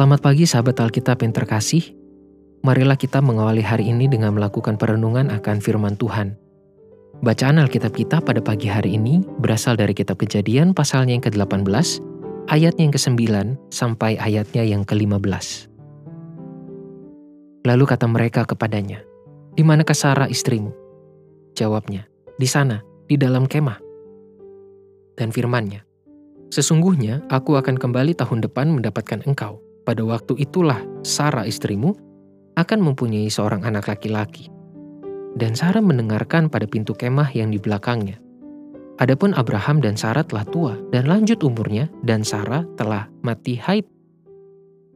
Selamat pagi sahabat Alkitab yang terkasih. Marilah kita mengawali hari ini dengan melakukan perenungan akan firman Tuhan. Bacaan Alkitab kita pada pagi hari ini berasal dari kitab kejadian pasalnya yang ke-18, ayatnya yang ke-9 sampai ayatnya yang ke-15. Lalu kata mereka kepadanya, Di manakah Sarah istrimu? Jawabnya, Di sana, di dalam kemah. Dan firmannya, Sesungguhnya aku akan kembali tahun depan mendapatkan engkau pada waktu itulah Sarah istrimu akan mempunyai seorang anak laki-laki. Dan Sarah mendengarkan pada pintu kemah yang di belakangnya. Adapun Abraham dan Sarah telah tua dan lanjut umurnya dan Sarah telah mati haid.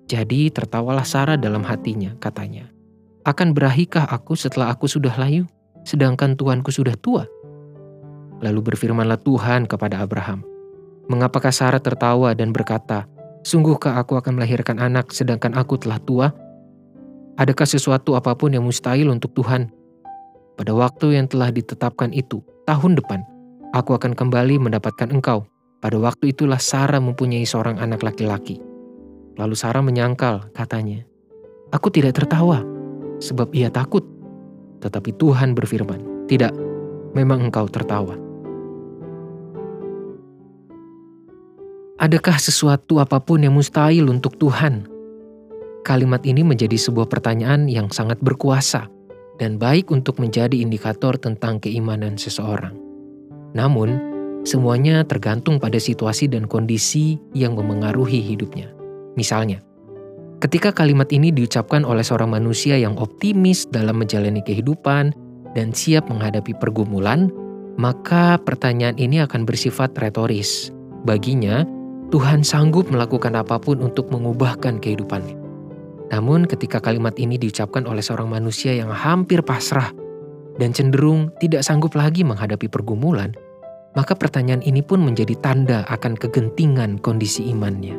Jadi tertawalah Sarah dalam hatinya, katanya. Akan berahikah aku setelah aku sudah layu, sedangkan Tuanku sudah tua? Lalu berfirmanlah Tuhan kepada Abraham, Mengapakah Sarah tertawa dan berkata, Sungguhkah aku akan melahirkan anak sedangkan aku telah tua? Adakah sesuatu apa pun yang mustahil untuk Tuhan? Pada waktu yang telah ditetapkan itu, tahun depan, aku akan kembali mendapatkan engkau. Pada waktu itulah Sarah mempunyai seorang anak laki-laki. Lalu Sarah menyangkal, katanya, Aku tidak tertawa, sebab ia takut. Tetapi Tuhan berfirman, Tidak, memang engkau tertawa. Adakah sesuatu apa pun yang mustahil untuk Tuhan? Kalimat ini menjadi sebuah pertanyaan yang sangat berkuasa dan baik untuk menjadi indikator tentang keimanan seseorang. Namun, semuanya tergantung pada situasi dan kondisi yang memengaruhi hidupnya. Misalnya, ketika kalimat ini diucapkan oleh seorang manusia yang optimis dalam menjalani kehidupan dan siap menghadapi pergumulan, maka pertanyaan ini akan bersifat retoris. Baginya, Tuhan sanggup melakukan apa pun untuk mengubahkan kehidupannya. Namun ketika kalimat ini diucapkan oleh seorang manusia yang hampir pasrah dan cenderung tidak sanggup lagi menghadapi pergumulan, maka pertanyaan ini pun menjadi tanda akan kegentingan kondisi imannya.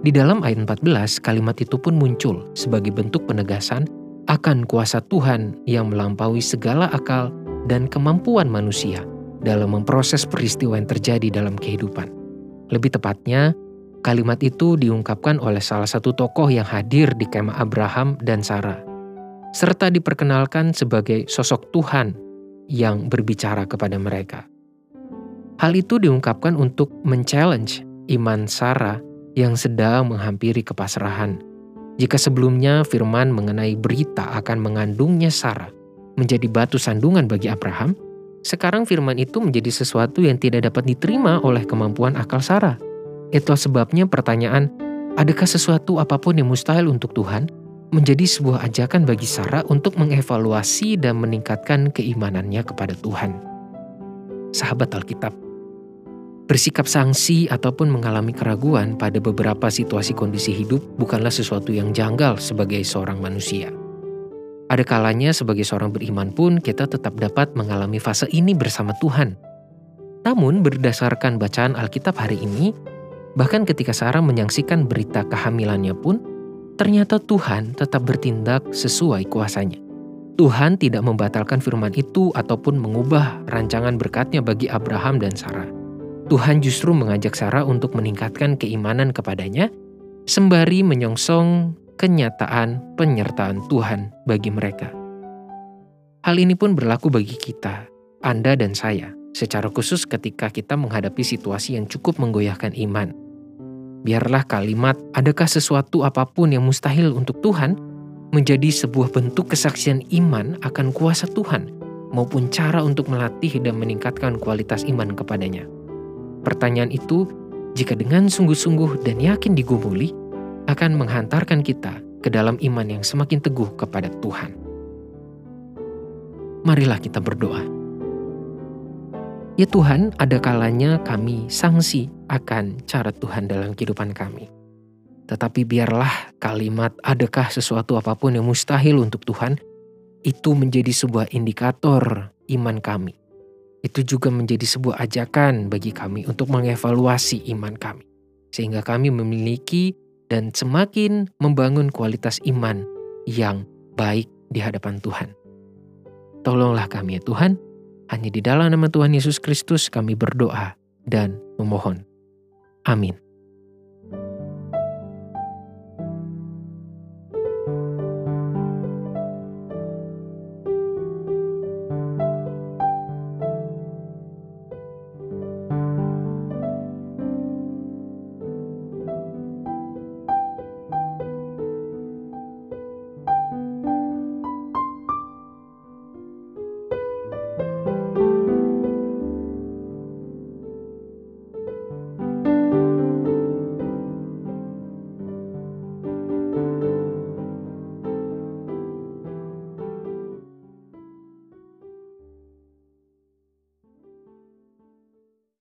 Di dalam ayat 14, kalimat itu pun muncul sebagai bentuk penegasan akan kuasa Tuhan yang melampaui segala akal dan kemampuan manusia dalam memproses peristiwa yang terjadi dalam kehidupan. Lebih tepatnya, kalimat itu diungkapkan oleh salah satu tokoh yang hadir di kemah Abraham dan Sarah, serta diperkenalkan sebagai sosok Tuhan yang berbicara kepada mereka. Hal itu diungkapkan untuk men-challenge iman Sarah yang sedang menghampiri kepasrahan. Jika sebelumnya firman mengenai berita akan mengandungnya Sarah menjadi batu sandungan bagi Abraham, sekarang firman itu menjadi sesuatu yang tidak dapat diterima oleh kemampuan akal Sarah. Itulah sebabnya pertanyaan, adakah sesuatu apa pun yang mustahil untuk Tuhan, menjadi sebuah ajakan bagi Sarah untuk mengevaluasi dan meningkatkan keimanannya kepada Tuhan. Sahabat Alkitab, bersikap sangsi ataupun mengalami keraguan pada beberapa situasi kondisi hidup bukanlah sesuatu yang janggal sebagai seorang manusia. Ada kalanya sebagai seorang beriman pun kita tetap dapat mengalami fase ini bersama Tuhan. Namun berdasarkan bacaan Alkitab hari ini, bahkan ketika Sarah menyaksikan berita kehamilannya pun, ternyata Tuhan tetap bertindak sesuai kuasanya. Tuhan tidak membatalkan firman itu ataupun mengubah rancangan berkatnya bagi Abraham dan Sarah. Tuhan justru mengajak Sarah untuk meningkatkan keimanan kepadanya, sembari menyongsong kenyataan penyertaan Tuhan bagi mereka. Hal ini pun berlaku bagi kita, Anda dan saya, secara khusus ketika kita menghadapi situasi yang cukup menggoyahkan iman. Biarlah kalimat "adakah sesuatu apa pun yang mustahil untuk Tuhan" menjadi sebuah bentuk kesaksian iman akan kuasa Tuhan maupun cara untuk melatih dan meningkatkan kualitas iman kepadanya. Pertanyaan itu, jika dengan sungguh-sungguh dan yakin digumuli, akan menghantarkan kita ke dalam iman yang semakin teguh kepada Tuhan. Marilah kita berdoa. Ya Tuhan, ada kalanya kami sangsi akan cara Tuhan dalam kehidupan kami. Tetapi biarlah kalimat adakah sesuatu apa pun yang mustahil untuk Tuhan, itu menjadi sebuah indikator iman kami. Itu juga menjadi sebuah ajakan bagi kami untuk mengevaluasi iman kami. Sehingga kami memiliki dan semakin membangun kualitas iman yang baik di hadapan Tuhan. Tolonglah kami ya Tuhan, hanya di dalam nama Tuhan Yesus Kristus kami berdoa dan memohon. Amin.